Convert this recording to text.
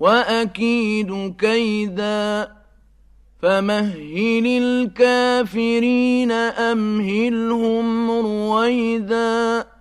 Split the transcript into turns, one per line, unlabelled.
وأكيد كيدا فمهل الكافرين أمهلهم رويداً